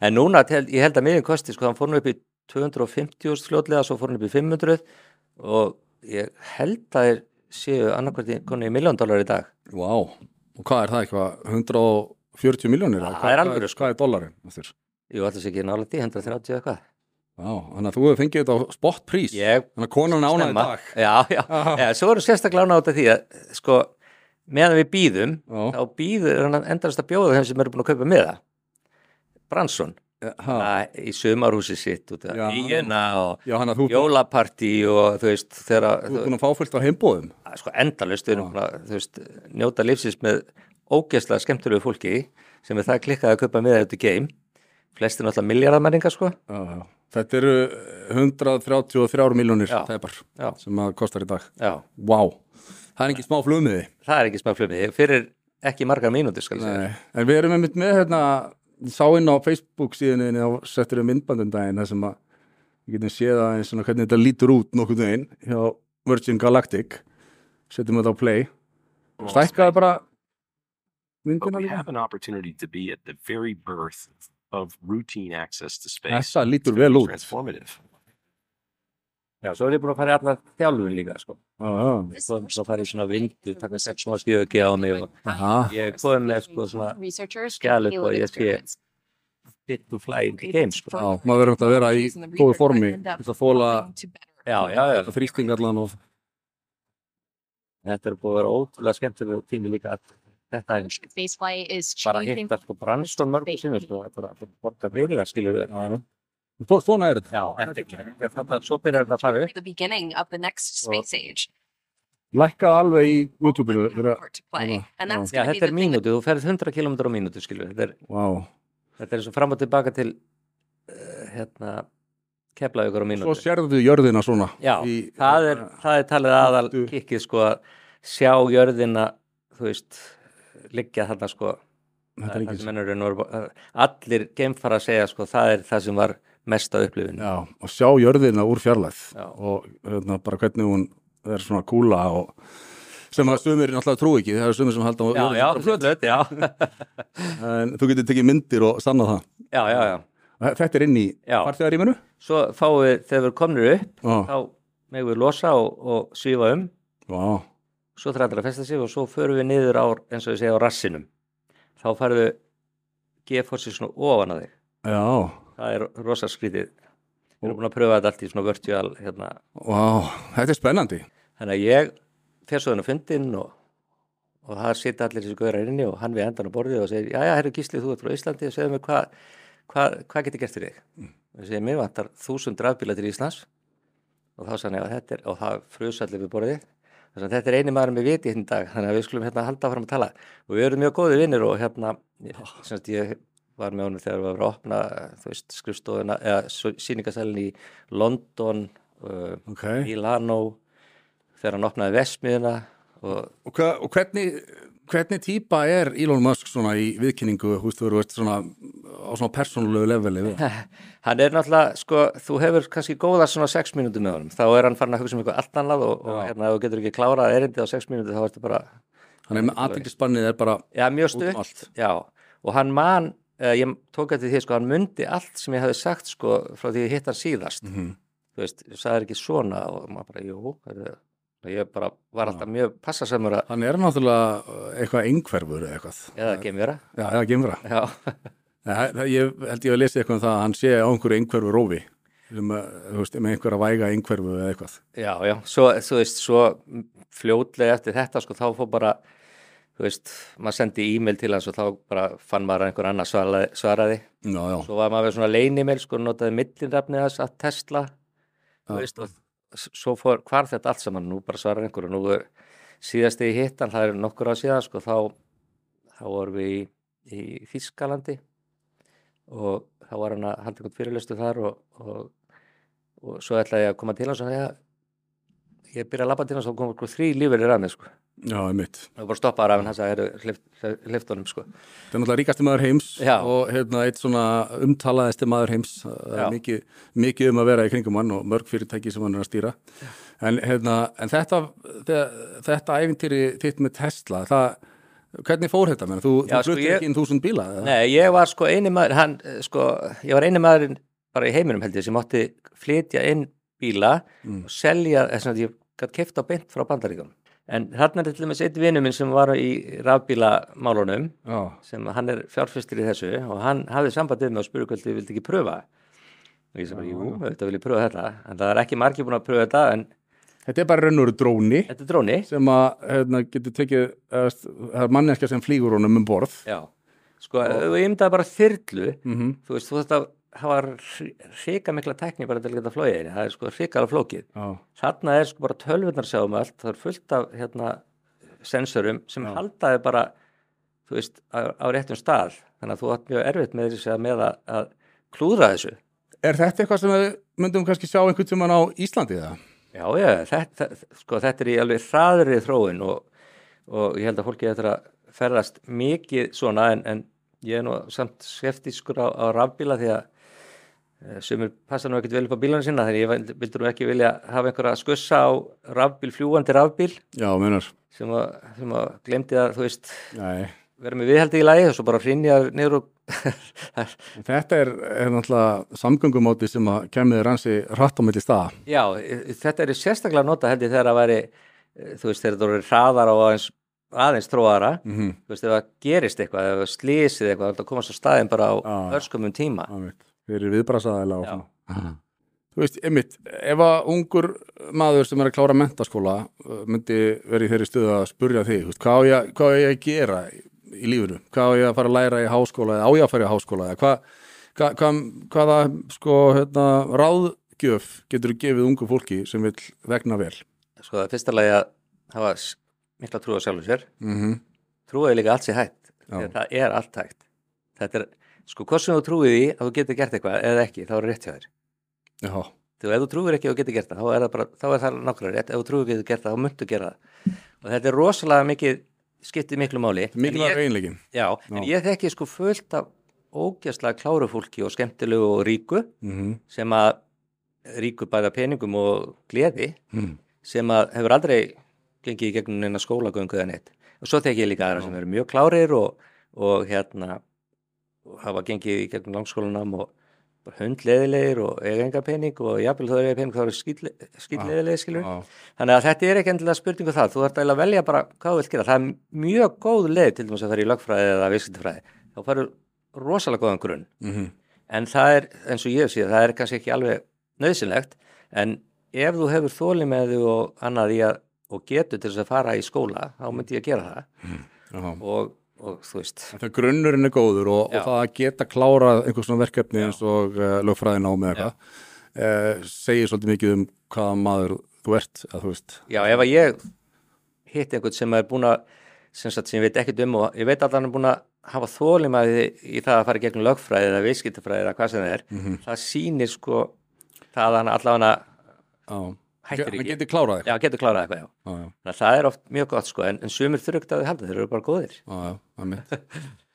en núna, tel, ég held að miðin kosti sko, hann fór nú upp í 250 fljótlega, svo fór hann upp í 500 og ég held að þeir séu annarkvært í konu í miljón dólar í dag Vá, og hvað er það eitthvað 140 miljónir? Það er alvöru, sko. Hvað er dólarinn? eftir? Jú, alltaf sé ekki nálægt í 130 eða hvað Já, þannig að þú hefur fengið þetta á spotprís Ég Þannig að konan ána í snemma. dag Já, já, já, svo erum sérstaklega ánátt að því að sko, meðan við býðum Já, þá býður hann endast að bjóða þeim sem eru búin að kaupa miða Bransson, ha, að, í sumarhúsi sitt og já hann að þú jólapartí og þú veist, þegar þú ert búin að fá fullt á heimbóðum sko endalust, þú veist, njóta lífsins með ógeðslega skemmtilegu fólki sem er það klikkað að kaupa miða eftir game flestir náttúrulega miljardamenningar sko. Já, já. Þetta eru 133 miljónir Já. sem að kostar í dag. Já, Vá, það er ekki smá flugmiði. Það er ekki smá flumið, fyrir ekki margar Nei, en við erum einmitt með hérna, sá inn á Facebook síðan og settur við myndbandum daginn þar sem að við getum séð að eins og hvernig þetta lítur út nokkuð veginn hjá Virgin Galactic setjum við þetta á play stækkaði bara myndina líka. Þetta lítur vel út. Já, svo er ég búin að fara í allar þjálfun líka sko Já, já. Svo svo fara í svona vindu, taka sex smá skjöki á mig og ég kom með sko svona upp og ég sé fit to fly in the game sko Já, maður verður að vera í góðu formi að þóla Já, já, já, þrýsting allan og þetta er búin að vera ótrúlega skemmtilega tími líka að þetta er bara changing hitta sko Branston mörgum sinni sko, þetta er bara að virðilega skilur við Svo- svona er þetta. Já, þetta er ekki, þetta er svo byrjar þetta að fara upp. The beginning of the next space age. Lækkað alveg í YouTube-inu að- Já, þetta er mínútu, þú ferð 100 km á mínútu skilur við, þetta er, Vá. þetta er svo fram og tilbaka til uh, hérna kefla ykkur á Svo mínútu sérðu jörðina svona Já, í- það er, það er talið aðal kikkið sko að sjá jörðina þú veist, liggja þarna sko. Þetta er ekki er allir geimfara að segja sko það er það sem var mest á upplifinu Já, og sjá jörðina úr fjarlæð Já. og hérna, bara hvernig hún er svona kúla og sem að sumir náttúrulega trú ekki, það er sumir sem halda já, já, já, en þú getur tekið myndir og sanna það. Já, já, já. Þetta er inn í Já. farþegaríminu? Svo fáum við, þegar við komnir upp Já, þá megum við losa og, og svífa um. Vá, svo allir að festa sig og svo förum við niður á, eins og ég segja, á rassinum. Þá farðu G-forsi svona ofan að þig. Já, það er rosa skrítið. Við erum búin að pröfa þetta allt í svona virtual hérna. vá, þetta er spennandi. Þannig að ég fer svo þennan fundin og, og það sita allir þessi gauðra inni og hann við endan á borðið og segir, já, já, herru Gísli, þú ert frá Íslandi og segðu mér hvað hva, hva getur gert fyrir þig? Og ég segi, mér vantar þúsund rafbíla til Íslands. Og þá sann ég að þetta er og það frus allir við borðið. Þannig að þetta er eini maður með viti hérna dag þannig að við skulum hérna halda fram að tala. Og við erum mjög góði vinnir og hérna semst, ég var með honum þegar við varum að opna veist, skrifstofuna eða síningasælinn í London uh, Ok, Milano þegar hann opnaði Vesmiðuna og og, hva, og hvernig hvernig típa er Elon Musk svona í viðkynningu, húst, þú veist svona á svona persónulegu leveli hann er náttúrulega, sko, þú hefur kannski góða svona sex mínútur með honum. Þá er hann farin að hugsa um eitthvað allt annað og, og hérna, þú getur ekki klárað erindi á sex mínútur þá ertu bara, Þannig með aðbyggispannið er bara já, mjög um stutt. já, og hann man uh, ég tók eftir því, sko, hann mundi allt sem ég hefði sagt, sko, frá því ég hitt hann síðast. Mhm. þú veist, ég sagði ekki svona og maður bara, jú, ég bara var alltaf mjög passasamur að Hann er náttúrulega uh, eitthvað einhverfur eða eitthvað. Eða Já, eða gemra já, Það, það, ég held ég að lesa eitthvað um það að hann sé á einhverju einhverfu rófi. Að, þú veist, með einhverja væga einhverfu eða eitthvað. Já, já, svo, þú veist, svo fljótlega eftir þetta, sko, þá fór bara, þú veist, maður sendi e-mail til hans og þá bara fann maður að einhver annar svaraði, svaraði. Já, já, Svo var maður með svona leinimail, sko, notaði millinrafnið þess að Tesla, þú veist, og svo fór, hvar þetta allt saman, nú bara svarar einhver og nú er síðast í hittan, það er nokkur á síðan, sko, þá, þá vorum við í, í Þískalandi og þá var hann að halda einhvern fyrirlustu þar og, og, og svo ætlaði ég að koma til hans og segja, ég byrja að labba til hans og kom okkur þrý lífur að mig sko. Já, einmitt og bara stoppaði af hann hans að hlifta honum sko. Það er náttúrulega ríkasti maður heims Já. og hérna, eitt svona umtalaðasti maður heims Það er mikið, mikið um að vera í kringum hann og mörg fyrirtæki sem hann er að stýra en, hérna, en þetta, þetta, æfintýri þitt með Tesla það, hvernig fór þetta? Menn? Þú, þú sko, ég- ekki inn þúsund bíla? eða? Nei, ég var sko eini maður, hann, sko, ég var eini maðurinn bara í heiminum held ég sem átti flytja inn bíla Mm. og selja, þess að ég gætt kefta beint frá bandaríkjum. En þarna er til dæmis eitt vinnu minn sem var í rafbílamálunum, Já, sem hann er fjárfyrstur í þessu og hann hafði sambandið með og spurði hvort ég vildi ekki pröfa. Og ég sem bara, jú, þetta vil ég pröfa þetta. En það er ekki margir búin að pröfa þetta, en þetta er bara raunur dróni dróni. sem að hérna, getur tekið, það er manneskja sem flýgur honum um borð. Já. Sko, og ég myndaði bara þyrlu, Mm þú veist, þú veist að hafa hrika mikla tekni bara til að geta flóið það er sko hrikala flókið. Þarna er sko bara tölvurnar sjáum allt. Það er fullt af hérna sensorum sem Já. haldaði bara þú veist, á, á réttum stað. Þannig að þú átt mjög erfitt með þessi að með að, að klúðra þessu. Er þetta eitthvað sem við myndum kannski sjá einhvern tímann á Íslandi það? já, já, þetta, sko, þetta er í alveg hraðri þróun og, og ég held að fólki þetta að ferðast mikið svona en, en ég er nú samt skeftiskur á, á rafbíla því að eh, sumir passa nú ekkert vel upp á bílana sína þannig ég vil- vildi nú ekki vilja hafa einhverja skussa á rafbíl, fljúandi rafbíl Já, munar. sem að, sem að glemdi að, þú veist, Nei. vera með viðhaldi í lagi og svo bara hrinja niður og Þetta er, er náttúrulega samgöngumóti sem að kemur ransi hratt á milli staða. Já, e- þetta er sérstaklega nota held ég þegar að væri, e, þú veist, þegar þetta voru hraðar og aðeins, aðeins tróðara, Mm -hmm. þú veist, ef það gerist eitthvað, ef það slísið eitthvað, þá komast á staðin bara á Já. örskumum tíma. Fyrir viðbrasaðæla og Já. svona. Þú veist, einmitt, ef að ungur maður sem er að klára mentaskóla uh, myndi verið í þeirri stuðu að spurja þig, þú veist, hvað á ég, hvað á ég að gera í lífinu? Hvað á ég að fara að læra í háskóla eða á ég að fara í háskóla eða hvað, hvað, hvað, hvaða sko, hérna, ráðgjöf getur gefið ungu fólki sem vil vegna vel? Sko, það er fyrsta lagi að hafa mikla trú á sjálfur sér, Mm -hmm. trúið líka allt sér hægt, það er allt hægt. Þetta er, sko, hvað sem þú trúið í að þú getur gert eitthvað eða ekki, þá er rétt hjá þér. Já, Þú, ef þú trúir ekki að þú getur gert það, þá er það, bara, þá er það nákvæmlega rétt. Ef þú trúir ekki að þú getur gert það, þá myndu gera það. Og þetta er rosalega mikið, skiptið miklu máli. Mikilvæg ég- eiginleikin. Já, en ég þekki sko fullt af ógæslega kláru fólki og skemmtilegu og ríku Mm -hmm. sem að ríku bæða peningum og gleði Mm. sem að hefur aldrei gengið í gegnum neina skólagöngu eða neitt. Og svo þekki ég líka aðra sem eru mjög klárir og, og hérna hafa gengið í gegnum langskólanam og bara hundleðilegir og pening og jafnvel þú eiga pening þá eru skýtleðilegir skilur. Já, Þannig að þetta er ekki endilega spurningu það, þú ert að velja bara hvað þú vilt gera. Það er mjög góð leið til dæmis að fara í lögfræði eða viðskiptafræði. Þá farur rosalega góðan grunn. mm En það er, eins og ég sé, það er kannski ekki alveg nöðsynlegt, en ef þú hefur þóli með þú og annað í að, og getur til þess að fara í skóla, þá myndi ég að gera það. já. Og, og þú veist, Það grunnurinn er góður og, og það að geta klárað einhvers svona verkefni eins og uh, lögfræðin á með eitthvað uh, segir svolítið mikið um hvaða maður þú ert, að þú já, ef að ég hitt einhvern sem er búin að, sem sem ég veit ekkert um og ég veit að hann er búin að hafa þóli með í það að fara í gegnum lögfræði eða viðskiptafræði eða hvað sem það er, það sýnir sko það að hann allavega Já. Hættir ekki. getur klárað Já, eitthvað getur klárað eitthvað, já. Já, já, það er oft mjög gott sko, en, en sumir ekki að þau halda, þeir eru bara góðir. já, já, já, einmitt.